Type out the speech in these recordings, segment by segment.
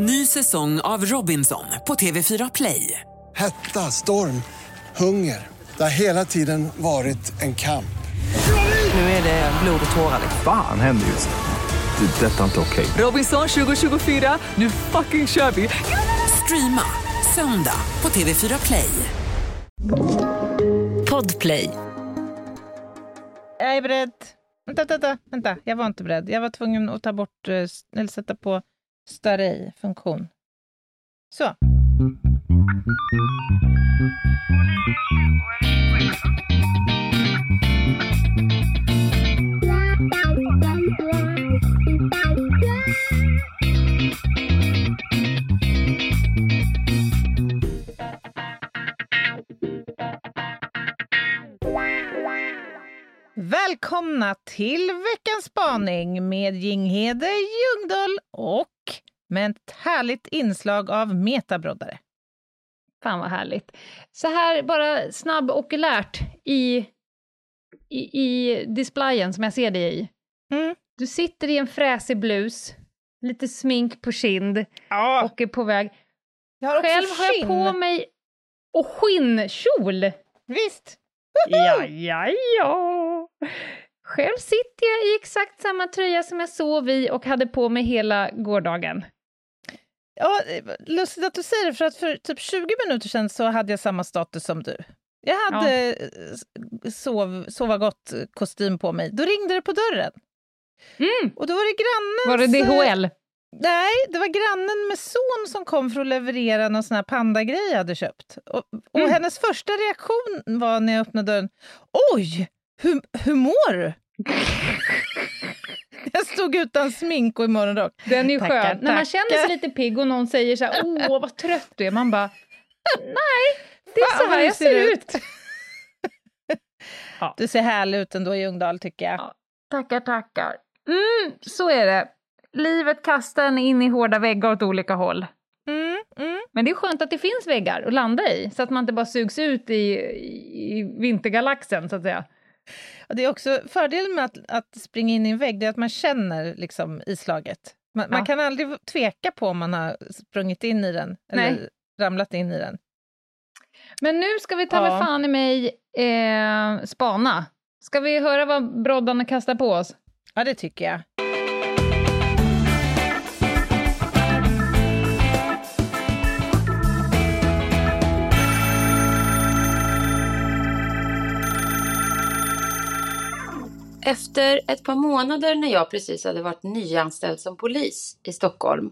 Ny säsong av Robinson på TV4 Play. Hetta, storm, hunger. Det har hela tiden varit en kamp. Nu är det blod och tårar. Fan händer just nu. Det. Detta är inte okej. Robinson 2024, nu fucking kör vi! Streama söndag på TV4 Play. Podplay. Jag är beredd. Vänta, vänta, vänta. Jag var inte beredd. Jag var tvungen att ta bort, eh, eller sätta på start-i-funktion. Så. Välkomna till veckans spaning med Jinghede Ljungdahl och med ett härligt inslag av metabroddare. Fan vad härligt. Så här bara snabb okulärt i, i, i displayen som jag ser dig i. Mm. Du sitter i en fräsig blus, lite smink på kind Ja, och är på väg. jag har också Själv har jag skinn. på mig och skinnkjol. Visst. Ja, ja, ja. Själv sitter jag i exakt samma tröja som jag sov i och hade på mig hela gårdagen. Ja, eh, lustigt att du säger det, för att för typ 20 minuter sedan så hade jag samma status som du. Jag hade ja. sov, sova gott-kostym på mig. Då ringde det på dörren. Mm. Och då var det grannens... Var det DHL? Nej, det var grannen med son som kom för att leverera någon sån här pandagrej jag hade köpt. Och, och Mm. hennes första reaktion var när jag öppnade dörren, oj, hur, hur mår du? jag stod utan smink och i morgonrock. Den är Tackar, skön. När man känner sig tackar. lite pigg och någon säger så här, åh vad trött du är, man bara, nej, det är så här jag ser ut." ut. Du ser härlig ut ändå i Ljungdahl tycker jag. Ja. Tackar, tackar. Mm, så är det. Livet kastar en in i hårda väggar åt olika håll. Mm, mm. Men det är skönt att det finns väggar att landa i, så att man inte bara sugs ut i, i, i vintergalaxen, så att säga. Och det är också fördelen med att, att springa in i en vägg, är att man känner liksom islaget. Man, man Ja. kan aldrig tveka på om man har sprungit in i den eller Nej. ramlat in i den. Men nu ska vi ta Ja. med fan i mig eh, spana. Ska vi höra vad broddarna kastar på oss? Ja, det tycker jag. Efter ett par månader när jag precis hade varit nyanställd som polis i Stockholm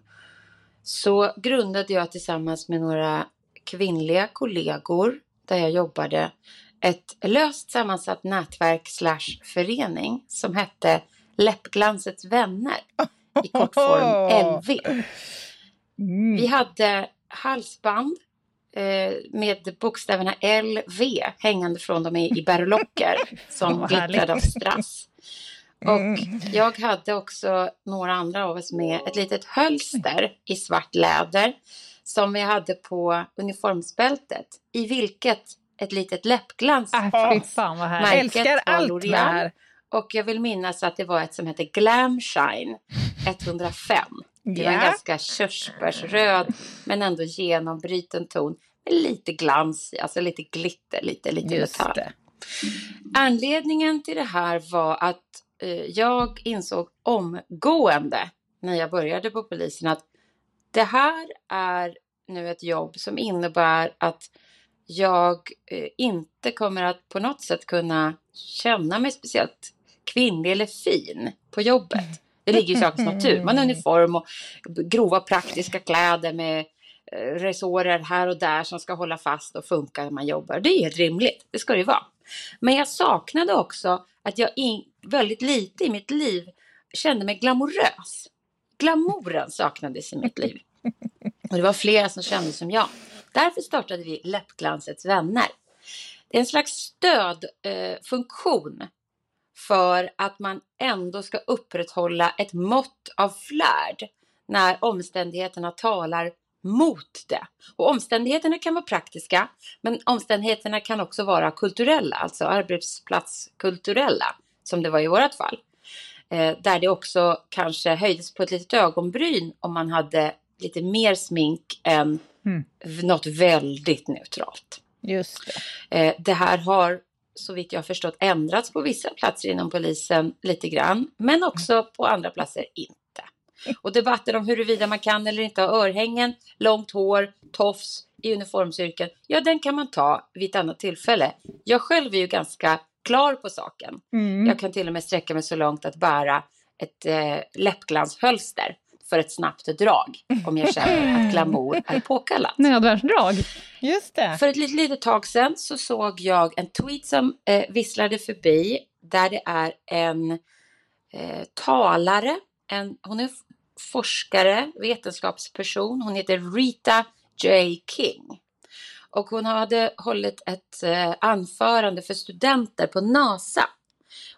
så grundade jag tillsammans med några kvinnliga kollegor där jag jobbade ett löst sammansatt nätverk slash förening som hette Läppglansets vänner i kortform LV. Vi hade halsband med bokstäverna LV hängande från dem i, berlocker som Vad glittrade av strass. Och jag hade också några andra av oss med ett litet hölster i svart läder som vi hade på uniformsbältet i vilket ett litet läppglans fy fanns. fan vad. Märket älskar allt med L'Oreal. här. Och jag vill minnas att det var ett som hette Glam Shine 105. Det var en ganska körsbärsröd men ändå genombruten ton. Med lite glans alltså lite glitter, lite, lite Just metall. det. Anledningen till det här var att eh, jag insåg omgående när jag började på polisen att det här är nu ett jobb som innebär att jag eh, inte kommer att på något sätt kunna känna mig speciellt kvinnlig eller fin på jobbet. Det ligger i sakens natur. Man har uniform och grova praktiska kläder med eh, resårer här och där som ska hålla fast och funka när man jobbar. Det är helt rimligt, det ska det ju vara. Men jag saknade också att jag in, väldigt lite i mitt liv kände mig glamorös. Glamouren saknades i mitt liv. Och det var flera som kände som jag. Därför startade vi Läppglansets vänner. Det är en slags stödfunktion eh, för att man ändå ska upprätthålla ett mått av flärd när omständigheterna talar mot det. Och omständigheterna kan vara praktiska, men omständigheterna kan också vara kulturella, alltså arbetsplatskulturella, som det var i vårt fall. Eh, där det också kanske höjdes på ett litet ögonbryn om man hade lite mer smink än Mm. något väldigt neutralt. Just det. Eh, det här har så vitt jag har förstått ändrats på vissa platser inom polisen lite grann, men också på andra platser inte. Och debatten om huruvida man kan eller inte ha örhängen, långt hår, tofs i uniformsyrken, ja den kan man ta vid ett annat tillfälle. Jag själv är ju ganska klar på saken. Mm. Jag kan till och med sträcka mig så långt att bära ett eh, läppglanshölster för ett snabbt drag om jag känner att glamour är påkallat. Nödvärnsdrag. Just det. För ett litet, litet tag sedan så såg jag en tweet som eh, visslade förbi där det är en eh, talare, en, hon är forskare, vetenskapsperson, hon heter Rita J. King. Och hon hade hållit ett eh, anförande för studenter på NASA.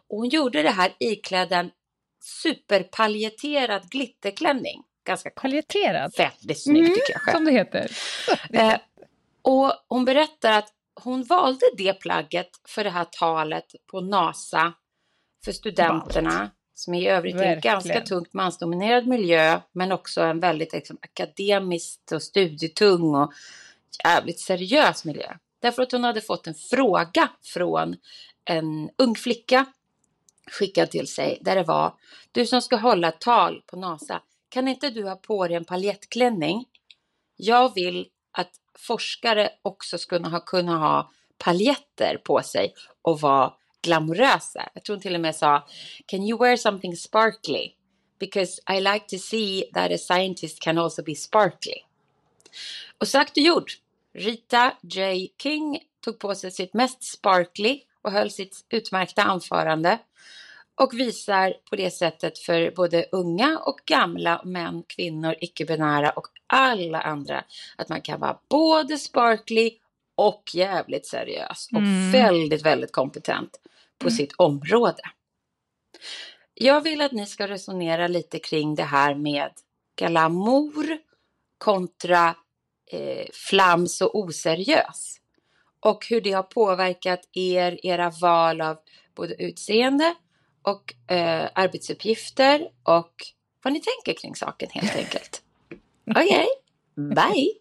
Och hon gjorde det här iklädd en superpaljetterad glitterklänning. Ganska kort. Paljetterad. Väldigt snygg Mm, tycker jag själv. Som det heter. Eh, och hon berättar att hon valde det plagget för det här talet på NASA för studenterna som i övrigt är en ganska tungt mansdominerad miljö men också en väldigt liksom, akademiskt och studietung och jävligt seriös miljö. Därför att hon hade fått en fråga från en ung flicka skickad till sig där det var Du som ska hålla tal på NASA, kan inte du ha på dig en paljettklänning? Jag vill att forskare också ska kunna ha, kunna ha paljetter på sig och vara glamorösa. Jag tror hon till och med sa Can you wear something sparkly? Because I like to see that a scientist can also be sparkly. Och sagt och gjort. Rita J. King tog på sig sitt mest sparkly och höll sitt utmärkta anförande och visar på det sättet för både unga och gamla män, kvinnor, icke-binära och alla andra att man kan vara både sparkly och jävligt seriös och Mm. väldigt, väldigt kompetent på sitt område. Jag vill att ni ska resonera lite kring det här med glamour kontra eh, flams och oseriös. Och hur det har påverkat er, era val av både utseende och eh, arbetsuppgifter och vad ni tänker kring saken helt enkelt. Okej, bye!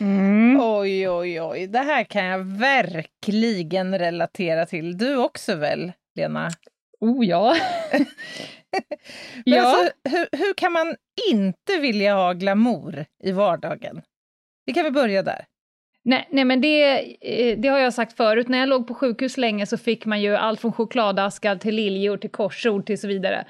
Mm. Oj, oj, oj. Det här kan jag verkligen relatera till. Du också väl, Lena? Oh ja. Men ja. alltså, hur, hur kan man inte vilja ha glamour i vardagen? Vi kan väl börja där. Nej, nej, men det, eh, det har jag sagt förut. När jag låg på sjukhus länge så fick man ju allt från chokladaskar till liljor till korsord till så vidare.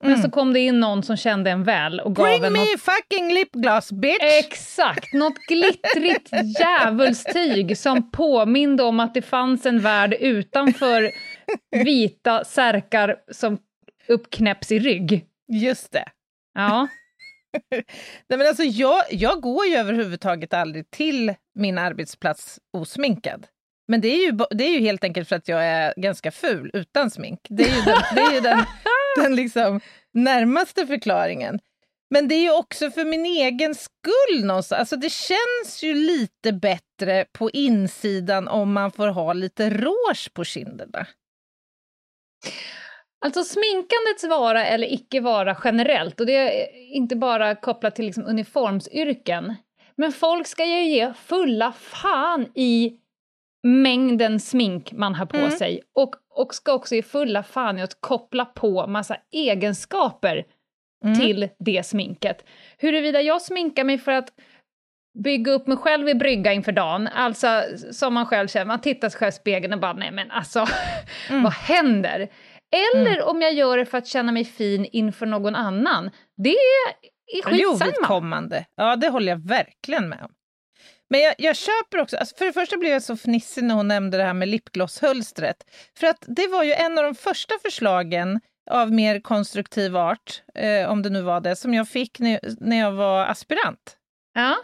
Men Mm. så kom det in någon som kände en väl och gav Bring en me något, fucking lipgloss, bitch! Exakt! Något glittrigt djävulstyg som påminde om att det fanns en värld utanför vita särkar som uppknäpps i rygg. Just det. Ja. Nej, men alltså, jag, jag går ju överhuvudtaget aldrig till min arbetsplats osminkad. Men det är, ju, det är ju helt enkelt för att jag är ganska ful utan smink. Det är ju den, det är ju den, den liksom närmaste förklaringen. Men det är ju också för min egen skull någonstans. Alltså det känns ju lite bättre på insidan om man får ha lite rouge på kinderna. Alltså sminkandets vara eller icke vara generellt, och det är inte bara kopplat till liksom uniformsyrken, men folk ska ju ge fulla fan i mängden smink man har på Mm. sig och, och ska också ge fulla fan i att koppla på massa egenskaper Mm. till det sminket. Huruvida jag sminkar mig för att bygga upp mig själv i brygga inför dagen, alltså som man själv känner, man tittar sig själv i spegeln och bara nej men alltså, Mm. vad händer? Eller om jag gör det för att känna mig fin inför någon annan, det är, skitsamma. Ja, det håller jag verkligen med om. Men jag, jag köper också, alltså för det första blev jag så fnissig när hon nämnde det här med lipglosshölstret. För att det var ju en av de första förslagen av mer konstruktiv art, eh, om det nu var det, som jag fick när, när jag var aspirant. Ja.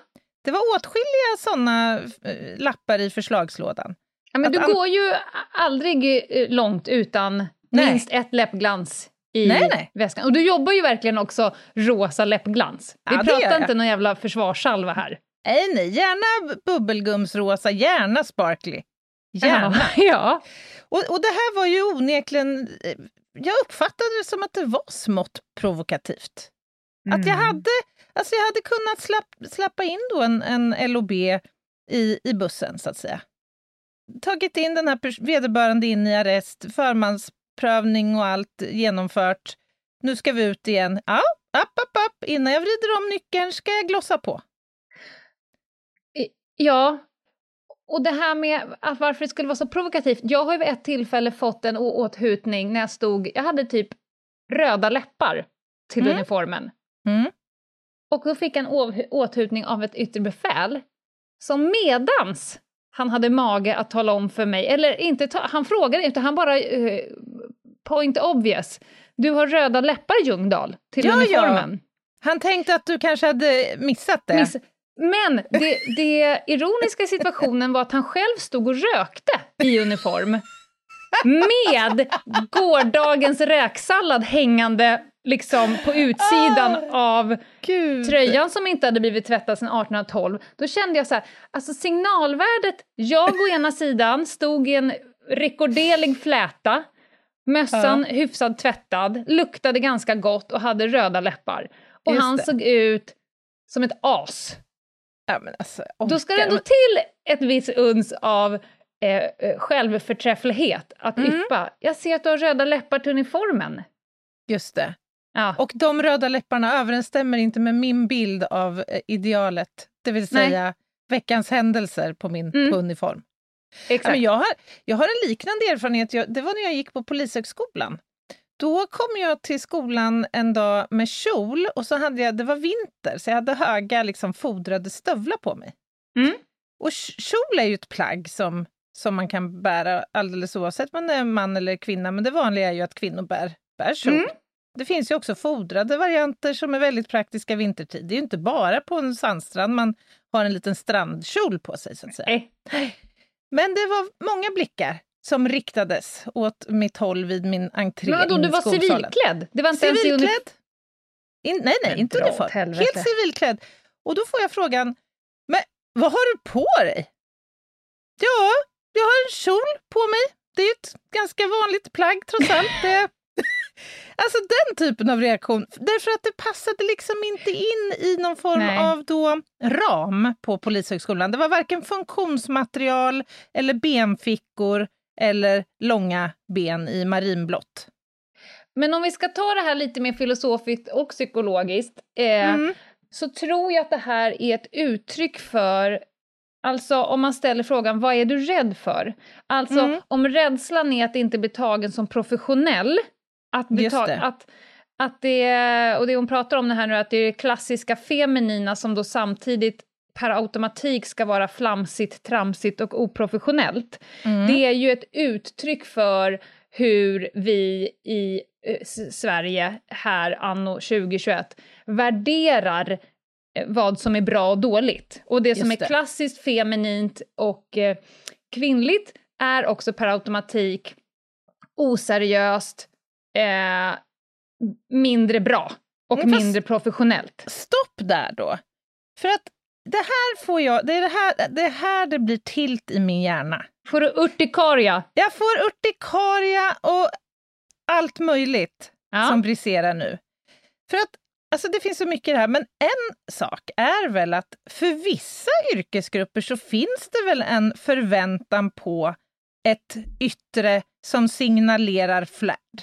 Det var åtskilliga sådana eh, lappar i förslagslådan. Ja, men Att du går ju aldrig eh, långt utan Nej. minst ett läppglans i Nej, nej. väskan. Och du jobbar ju verkligen också rosa läppglans. Vi Ja, pratar inte någon jävla försvarssalva här. Nej, nej, gärna bubbelgumsrosa, gärna sparkly. Gärna. Ja. ja. Och, och det här var ju onekligen... eh, Jag uppfattade det som att det var smått provokativt. Att jag Mm. hade, alltså jag hade kunnat slapp, slappa in då en, en LOB i, i bussen, så att säga. Tagit in den här vederbörande in i arrest, förmansprövning och allt genomfört. Nu ska vi ut igen. Ja, app, app, app. Innan jag vrider om nyckeln ska jag glossa på. Ja, och det här med att varför det skulle vara så provokativt. Jag har ju vid ett tillfälle fått en åthutning när jag stod, jag hade typ röda läppar till Mm. uniformen. Mm. Och då fick jag en åthutning av ett yttre befäl som medans han hade mage att tala om för mig, eller inte, ta, han frågade inte, han bara eh, point obvious. Du har röda läppar Ljungdahl till Ja, ja. uniformen. Han tänkte att du kanske hade missat det. Miss- Men det, det ironiska i situationen var att han själv stod och rökte i uniform med gårdagens räksallad hängande liksom på utsidan av Gud. tröjan som inte hade blivit tvättad sedan 1812. Då kände jag så här, alltså signalvärdet, jag å ena sidan stod i en rekorderlig fläta, mössan hyfsat tvättad, luktade ganska gott och hade röda läppar. Och Just han det. såg ut som ett as. Ja, alltså, Då ska det ändå till ett visst uns av eh, eh, självförträfflighet att Mm. yppa. Jag ser att du har röda läppar till uniformen. Just det. Ja. Och de röda läpparna överensstämmer inte med min bild av eh, idealet, det vill Nej. säga veckans händelser på min Mm. på uniform. Ja, Exakt. men jag, har, jag har en liknande erfarenhet, jag, det var när jag gick på Polishögskolan. Då kom jag till skolan en dag med kjol och så hade jag, det var vinter, så jag hade höga liksom, fodrade stövlar på mig. Mm. Och kjol är ju ett plagg som, som man kan bära alldeles oavsett om man är man eller kvinna, men det vanliga är ju att kvinnor bär, bär kjol. Mm. Det finns ju också fodrade varianter som är väldigt praktiska vintertid. Det är ju inte bara på en sandstrand man har en liten strandkjol på sig, så att säga. Nej. Men det var många blickar som riktades åt mitt håll vid min entré Men vadå, du var civilklädd? Det var inte ens? Civilklädd? In, nej, nej, Men inte uniform. Helt civilklädd. Och då får jag frågan, men vad har du på dig? Ja, jag har en kjol på mig. Det är ett ganska vanligt plagg trots allt. Det... Alltså den typen av reaktion, därför att det passade liksom inte in i någon form Nej. av då ram på Polishögskolan. Det var varken funktionsmaterial eller benfickor eller långa ben i marinblått. Men om vi ska ta det här lite mer filosofiskt och psykologiskt eh, Mm. så tror jag att det här är ett uttryck för Alltså om man ställer frågan, vad är du rädd för? Alltså Mm. om rädslan är att inte bli tagen som professionell, att, det. att, att det, och det hon pratar om det här nu, att det är det klassiska feminina som då samtidigt per automatik ska vara flamsigt, tramsigt och oprofessionellt. Mm. Det är ju ett uttryck för hur vi i eh, Sverige här anno 2021 värderar eh, vad som är bra och dåligt. Och det som Just är det. klassiskt feminint och eh, kvinnligt är också per automatik oseriöst, eh, mindre bra och fast- mindre professionellt. Stopp där då. För att det här får jag, det är det här det, är här det blir tilt i min hjärna. Får du urtikaria? Jag får urtikaria och allt möjligt Ja. som briserar nu. För att alltså det finns så mycket i det här, men en sak är väl att för vissa yrkesgrupper så finns det väl en förväntan på ett yttre som signalerar flärd.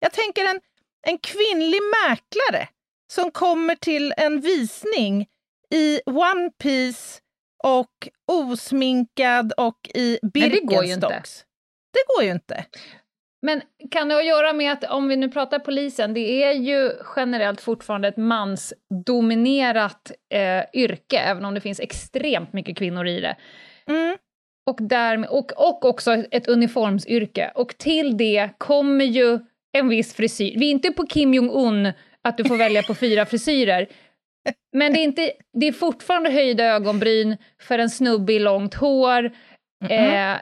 Jag tänker en, en kvinnlig mäklare som kommer till en visning i One Piece och osminkad och i Nej, det går ju inte. Birkenstocks. Det går ju inte. Men kan det ha att göra med att om vi nu pratar polisen, det är ju generellt fortfarande ett mansdominerat eh, yrke, även om det finns extremt mycket kvinnor i det. Mm. Och, därmed, och, och också ett uniformsyrke. Och till det kommer ju en viss frisyr. Vi är inte på Kim Jong-Un, att du får välja på fyra frisyrer. Men det är, inte, det är fortfarande höjda ögonbryn för en snubbe i långt hår. Mm. Eh,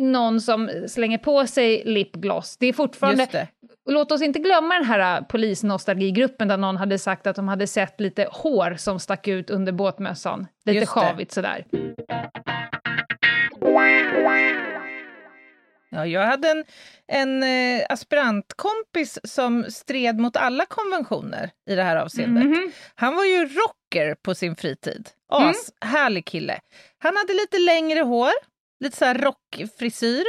någon som slänger på sig lipgloss. Det är fortfarande... Det. Låt oss inte glömma den här äh, polisnostalgigruppen där någon hade sagt att de hade sett lite hår som stack ut under båtmössan. Lite Just det. sjavigt sådär. Ja, jag hade en, en eh, aspirantkompis som stred mot alla konventioner i det här avseendet. Mhm. Han var ju rocker på sin fritid. Mm. As, härlig kille. Han hade lite längre hår, lite så här rockfrisyr.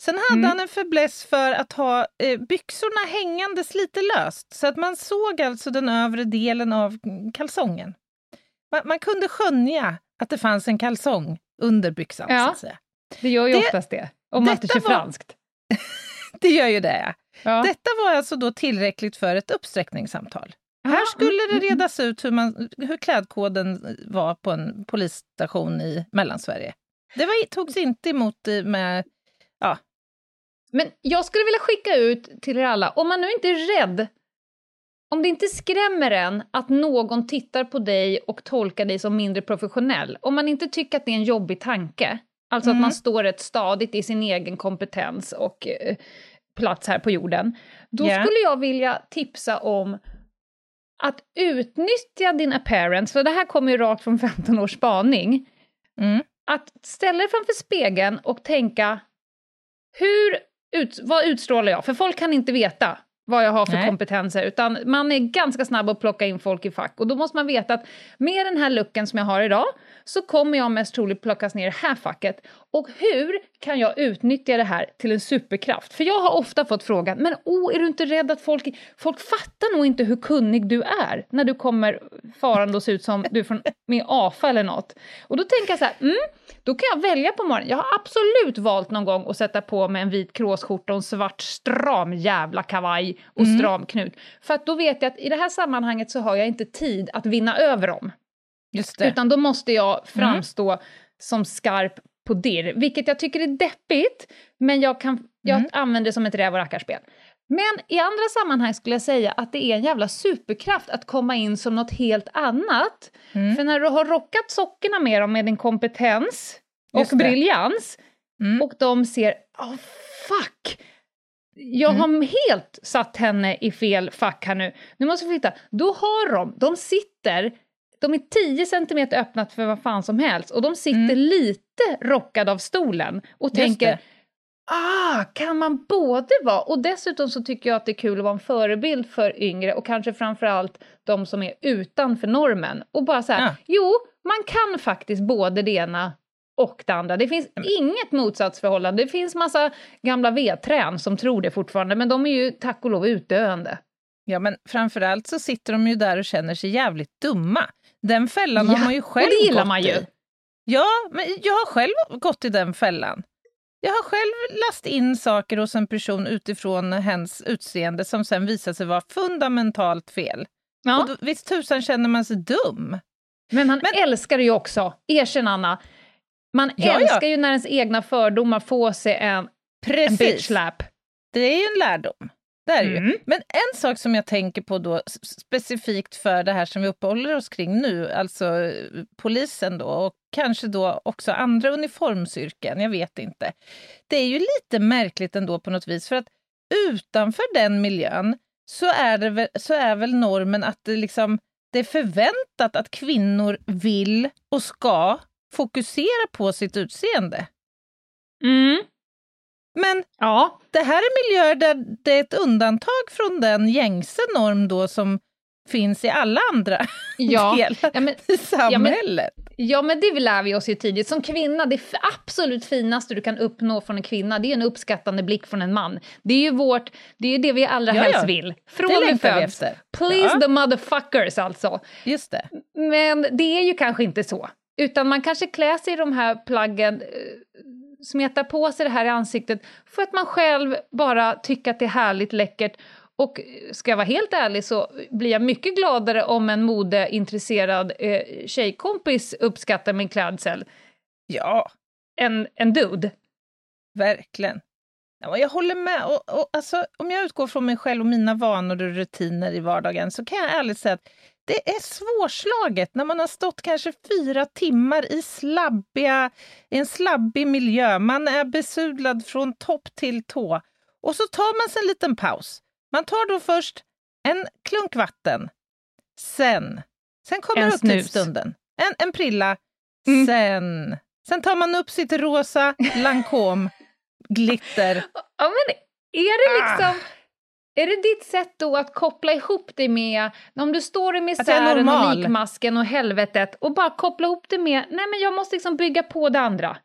Sen hade Mm. han en fäbless för att ha eh, byxorna hängandes lite löst så att man såg alltså den övre delen av kalsongen. Man, man kunde skönja att det fanns en kalsong under byxan. Ja. Så att säga. Det gör ju Det- oftast det. Om man inte kör var- franskt. Det gör ju det. Ja. Detta var alltså då tillräckligt för ett uppsträckningssamtal. Ja, Här skulle det mm, mm. redas ut hur, man, hur klädkoden var på en polisstation i Mellansverige. Det var, togs inte emot med... Men jag skulle vilja skicka ut till er alla, om man nu inte är rädd, om det inte skrämmer en att någon tittar på dig och tolkar dig som mindre professionell, om man inte tycker att det är en jobbig tanke, alltså att Mm. man står rätt stadigt i sin egen kompetens och eh, plats här på jorden, då Ja. skulle jag vilja tipsa om att utnyttja din appearance, för det här kommer ju rakt från 15 års spaning, Mm. att ställa dig framför spegeln och tänka hur ut, vad utstrålar jag? För folk kan inte veta vad jag har för Nej. kompetenser, utan man är ganska snabb att plocka in folk i fack. Och då måste man veta att med den här looken som jag har idag så kommer jag mest troligt plockas ner i det här facket. Och hur kan jag utnyttja det här till en superkraft? För jag har ofta fått frågan, men oh, är du inte rädd att folk... Folk fattar nog inte hur kunnig du är när du kommer farande och ser ut som du är från, med AFA eller något. Och då tänker jag så här, mm, då kan jag välja på morgonen. Jag har absolut valt någon gång att sätta på mig en vit kråsskjorta och en svart stram jävla kavaj och Mm. stram knut. För att då vet jag att i det här sammanhanget så har jag inte tid att vinna över dem. Utan då måste jag framstå som skarp på dirr, vilket jag tycker är deppigt, men jag, kan, jag Mm. använder det som ett räv och rackarspel. Men i andra sammanhang skulle jag säga att det är en jävla superkraft att komma in som något helt annat. Mm. För när du har rockat sockerna med dem med din kompetens och briljans Mm. och de ser, oh fuck! Jag Mm. har helt satt henne i fel fack här nu. Nu måste vi flytta. Då har de, de sitter, de är 10 centimeter öppnat för vad fan som helst och de sitter Mm. lite rockade av stolen och Just tänker det. Ah, kan man både vara... Och dessutom så tycker jag att det är kul att vara en förebild för yngre och kanske framförallt de som är utanför normen. Och bara så här, Ja. jo, man kan faktiskt både det ena och det andra. Det finns inget motsatsförhållande. Det finns massa gamla vedträn som tror det fortfarande, men de är ju tack och lov utdöende. Ja, men framförallt så sitter de ju där och känner sig jävligt dumma. Den fällan Ja, har man ju själv och det gillar gått man ju. i. Ja, men jag har själv gått i den fällan. Jag har själv last in saker hos en person utifrån hens utseende som sen visar sig vara fundamentalt fel. Ja. Och då, visst tusan känner man sig dum. Men han Men- älskar ju också. Erkänn, Anna. Man Ja, ja. älskar ju när ens egna fördomar får sig en, en Precis. bitch slap. Det är ju en lärdom. Det är Mm. ju. Men en sak som jag tänker på då specifikt för det här som vi uppehåller oss kring nu, alltså polisen då och kanske då också andra uniformsyrken, jag vet inte. Det är ju lite märkligt ändå på något vis för att utanför den miljön så är, det väl, så är väl normen att det, liksom, det är förväntat att kvinnor vill och ska fokusera på sitt utseende. Mm. Men Ja, det här är miljöer där det är ett undantag från den gängse norm då som finns i alla andra ja. delar ja men, i samhället. Ja, men det lär vi oss ju tidigt. Som kvinna, det absolut finaste du kan uppnå från en kvinna, det är en uppskattande blick från en man. Det är ju vårt, det är det vi allra Ja, helst ja. vill. Från Det vi föds. efter. Please Ja. the motherfuckers alltså. Just det. Men det är ju kanske inte så. Utan man kanske klär sig i de här plaggen, eh, smetar på sig det här i ansiktet för att man själv bara tycker att det är härligt läckert. Och eh, ska jag vara helt ärlig så blir jag mycket gladare om en modeintresserad eh, tjejkompis uppskattar min klädsel Ja, än en dude. verkligen. Ja, jag håller med. Och, och, alltså, om jag utgår från mig själv och mina vanor och rutiner i vardagen så kan jag ärligt säga att det är svårslaget när man har stått kanske fyra timmar i, slabbiga, i en slabbig miljö. Man är besudlad från topp till tå. Och så tar man sig en liten paus. Man tar då först en klunk vatten. Sen, sen kommer En snus. högtidsstunden. En, en prilla. Mm. Sen, sen tar man upp sitt rosa Lancome glitter. Ja, men är det liksom... Är det ditt sätt då att koppla ihop det med, om du står i misären och likmasken och helvetet och bara koppla ihop det med, nej men jag måste liksom bygga på det andra.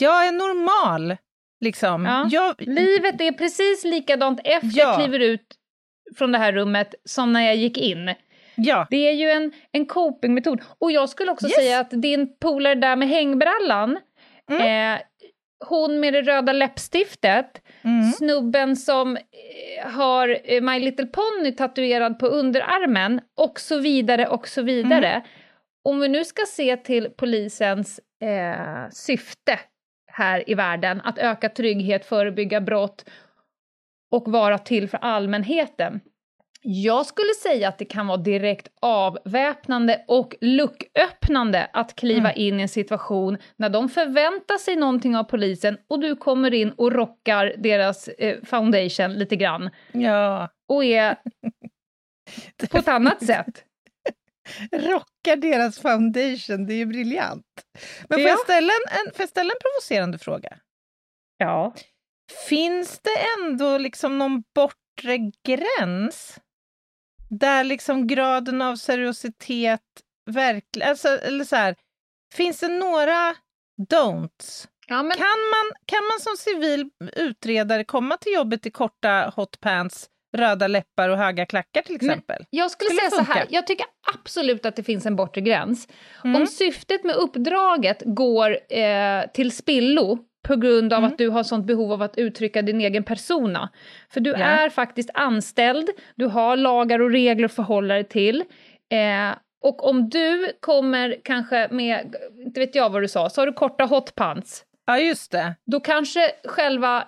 Jag är normal, liksom. Ja. Jag, Livet är precis likadant efter Ja. jag kliver ut från det här rummet som när jag gick in. ja. Det är ju en, en copingmetod. Och jag skulle också Yes. säga att din polare där med hängbrallan, Mm. eh, hon med det röda läppstiftet, Mm. snubben som eh, har eh, My Little Pony tatuerad på underarmen och så vidare och så vidare. Mm. Om vi nu ska se till polisens eh, syfte här i världen, att öka trygghet, förebygga brott och vara till för allmänheten. Jag skulle säga att det kan vara direkt avväpnande och lucköppnande att kliva in i en situation när de förväntar sig någonting av polisen och du kommer in och rockar deras eh, foundation lite grann ja. och är på ett annat sätt. Rockar deras foundation, det är ju briljant. Men får, Ja. jag ställa en, en, får jag ställa en provocerande fråga? Ja. Finns det ändå liksom någon bortre gräns där liksom graden av seriositet verkligen... Alltså, eller så här, finns det några don'ts? ja men, Kan man, kan man som civil utredare komma till jobbet i korta hotpants, röda läppar och höga klackar till Men- exempel? jag skulle, Skulle säga så funka. här, jag tycker absolut att det finns en bortre gräns. Mm. Om syftet med uppdraget går eh, till spillo på grund av Mm. att du har sånt behov av att uttrycka din egen persona. För du Ja. är faktiskt anställd, du har lagar och regler att förhålla dig till. Eh, och om du kommer kanske med, inte vet jag vad du sa, sa du korta hotpants? Ja, just det. Då kanske själva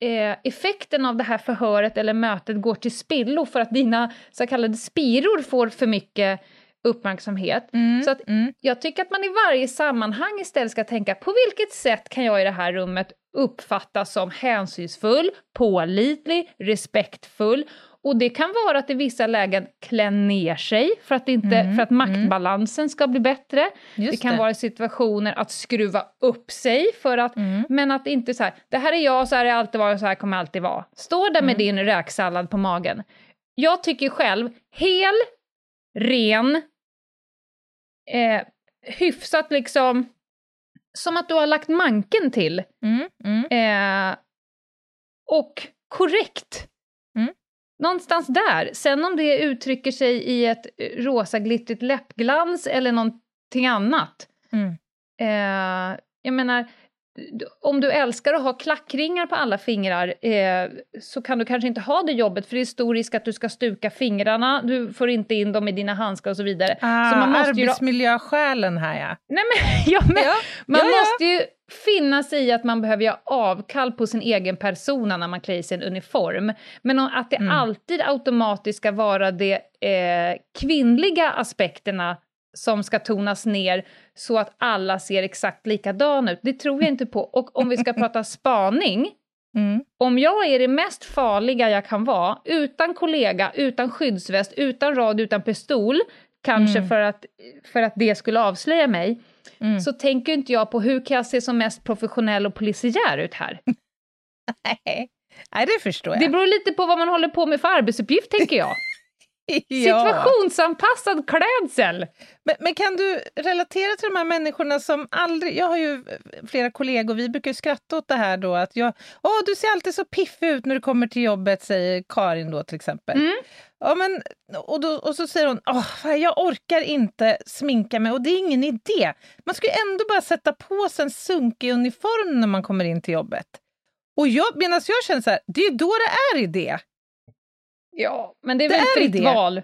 eh, effekten av det här förhöret eller mötet går till spillo för att dina så kallade spiror får för mycket uppmärksamhet. Mm, Så att mm. jag tycker att man i varje sammanhang istället ska tänka på vilket sätt kan jag i det här rummet uppfattas som hänsynsfull, pålitlig, respektfull och det kan vara att i vissa lägen klä ner sig för att, inte, Mm, för att maktbalansen ska bli bättre. Just det kan det. vara situationer att skruva upp sig för att, Mm. men att inte så här, det här är jag, så här har jag alltid varit så här kommer jag alltid vara. Stå där med Mm. din räksallad på magen. Jag tycker själv, hel, ren, eh, hyfsat liksom, som att du har lagt manken till. Mm, mm. Eh, och korrekt. Mm. Någonstans där. Sen om det uttrycker sig i ett rosa glittrigt läppglans eller någonting annat. Mm. Eh, jag menar, om du älskar att ha klackringar på alla fingrar eh, så kan du kanske inte ha det jobbet för det är stor risk att du ska stuka fingrarna, du får inte in dem i dina handskar och så vidare. Ah, så man måste arbetsmiljöskälen här ja. Nej men, ja, men Ja, man ja, ja. måste ju finna sig i att man behöver göra avkall på sin egen persona när man klär sig en uniform. Men att det Mm. alltid automatiskt ska vara de eh, kvinnliga aspekterna som ska tonas ner så att alla ser exakt likadan ut, det tror jag inte på. Och om vi ska prata spaning, Mm. om jag är det mest farliga jag kan vara, utan kollega, utan skyddsväst, utan radio, utan pistol, kanske Mm. för, att, för att det skulle avslöja mig, Mm. så tänker inte jag på hur kan jag se som mest professionell och polisiär ut här. Nej. Nej, det förstår jag. Det beror lite på vad man håller på med för arbetsuppgift, tänker jag. Situationsanpassad klädsel! men, men kan du relatera till de här människorna som aldrig... Jag har ju flera kollegor, vi brukar ju skratta åt det här då att jag... Åh, du ser alltid så piffig ut när du kommer till jobbet, säger Karin då till exempel. Mm. Ja, men, och, då, och så säger hon, Åh, jag orkar inte sminka mig och det är ingen idé. Man ska ju ändå bara sätta på sig en sunkig uniform när man kommer in till jobbet. Och jag, medan jag känner så här, det är ju då det är idé. Ja, men det är Det väl är fritt det. val.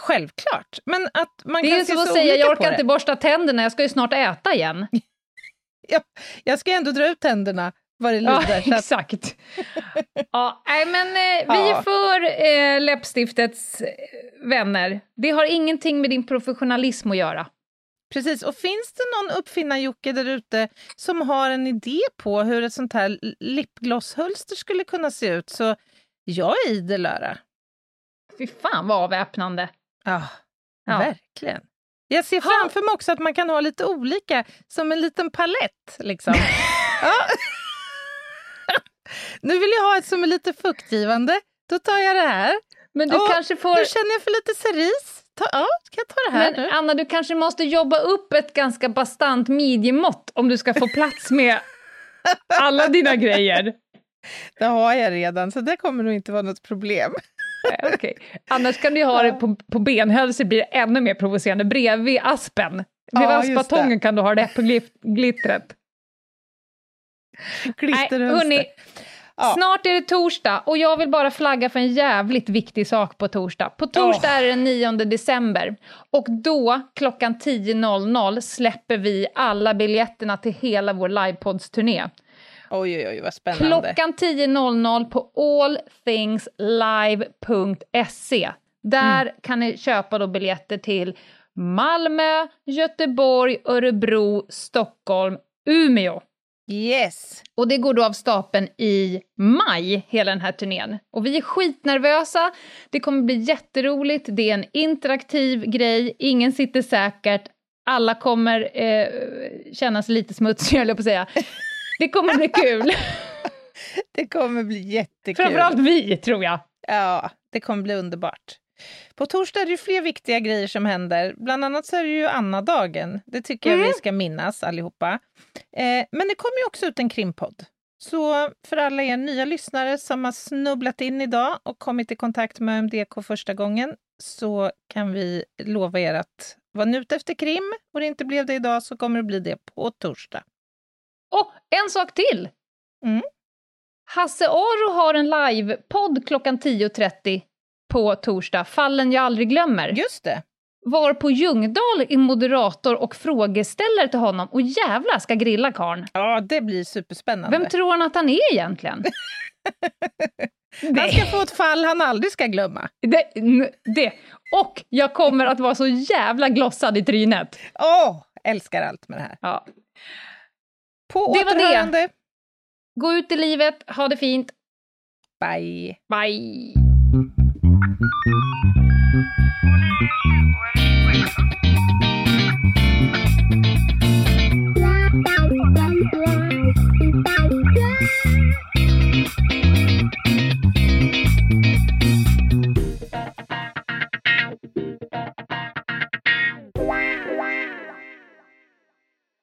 Självklart. Men att man Det kan är som att säga, jag orkar inte borsta tänderna, jag ska ju snart äta igen. Jag ska ändå dra ut tänderna vad det Ja, lider. att, exakt. ja, nej, men eh, vi Ja. är för eh, läppstiftets eh, vänner. Det har ingenting med din professionalism att göra. precis. Och finns det någon uppfinnar-Jocke där ute som har en idé på hur ett sånt här lipglosshölster skulle kunna se ut så jag är idel öra. Fy fan vad avväpnande. Ja, Ja. verkligen. Jag ser framför mig också att man kan ha lite olika, som en liten palett. Liksom. ja. Nu vill jag ha ett som är lite fuktgivande. Då tar jag det här. Men du Åh, kanske får... Nu känner jag för lite cerise. Ta, ja, kan jag ta det här Men nu? Anna, du kanske måste jobba upp ett ganska bastant midjemått om du ska få plats med alla dina grejer. Det har jag redan, så det kommer nog inte vara något problem. Nej, okej. Annars kan du ha det på, på benhölset, blir det ännu mer provocerande. Bredvid aspen. Vid Ja, aspbatongen kan du ha det på glit- glittret. Nej, Klisterhölster. hörni, Ja. snart är det torsdag och jag vill bara flagga för en jävligt viktig sak på torsdag. På torsdag är det den 9 december och då klockan 10.00 släpper vi alla biljetterna till hela vår livepoddsturné. Oj, oj, oj, vad spännande. Klockan 10.00 på allthingslive.se. Där Mm. kan ni köpa då biljetter till Malmö, Göteborg, Örebro, Stockholm, Umeå. Yes. Och det går då av stapeln i maj, hela den här turnén. Och vi är skitnervösa, det kommer bli jätteroligt, det är en interaktiv grej, ingen sitter säkert, alla kommer eh, känna sig lite smutsiga, höll jag på att säga. Det kommer bli kul. Det kommer bli jättekul. Framförallt vi, tror jag. Ja, det kommer bli underbart. På torsdag är det fler viktiga grejer som händer. Bland annat så är det ju Anna-dagen. Det tycker jag vi ska minnas allihopa. Eh, men det kommer ju också ut en krimpodd. Så för alla er nya lyssnare som har snubblat in idag och kommit i kontakt med MDK första gången så kan vi lova er att vara nu ute efter krim och det inte blev det idag så kommer det bli det på torsdag. Och en sak till! Mm. Hasse Aro har en livepodd klockan 10.30 på torsdag, Fallen jag aldrig glömmer. Just det. Var på Ljungdahl är moderator och frågeställare till honom och jävla ska grilla karln. Ja, det blir superspännande. Vem tror han att han är egentligen? Han ska få ett fall han aldrig ska glömma. det, det. Och jag kommer att vara så jävla glossad i trynet. Åh, älskar allt med det här. Ja. På Det var det. återhörande. Gå ut i livet, ha det fint. Bye. Bye!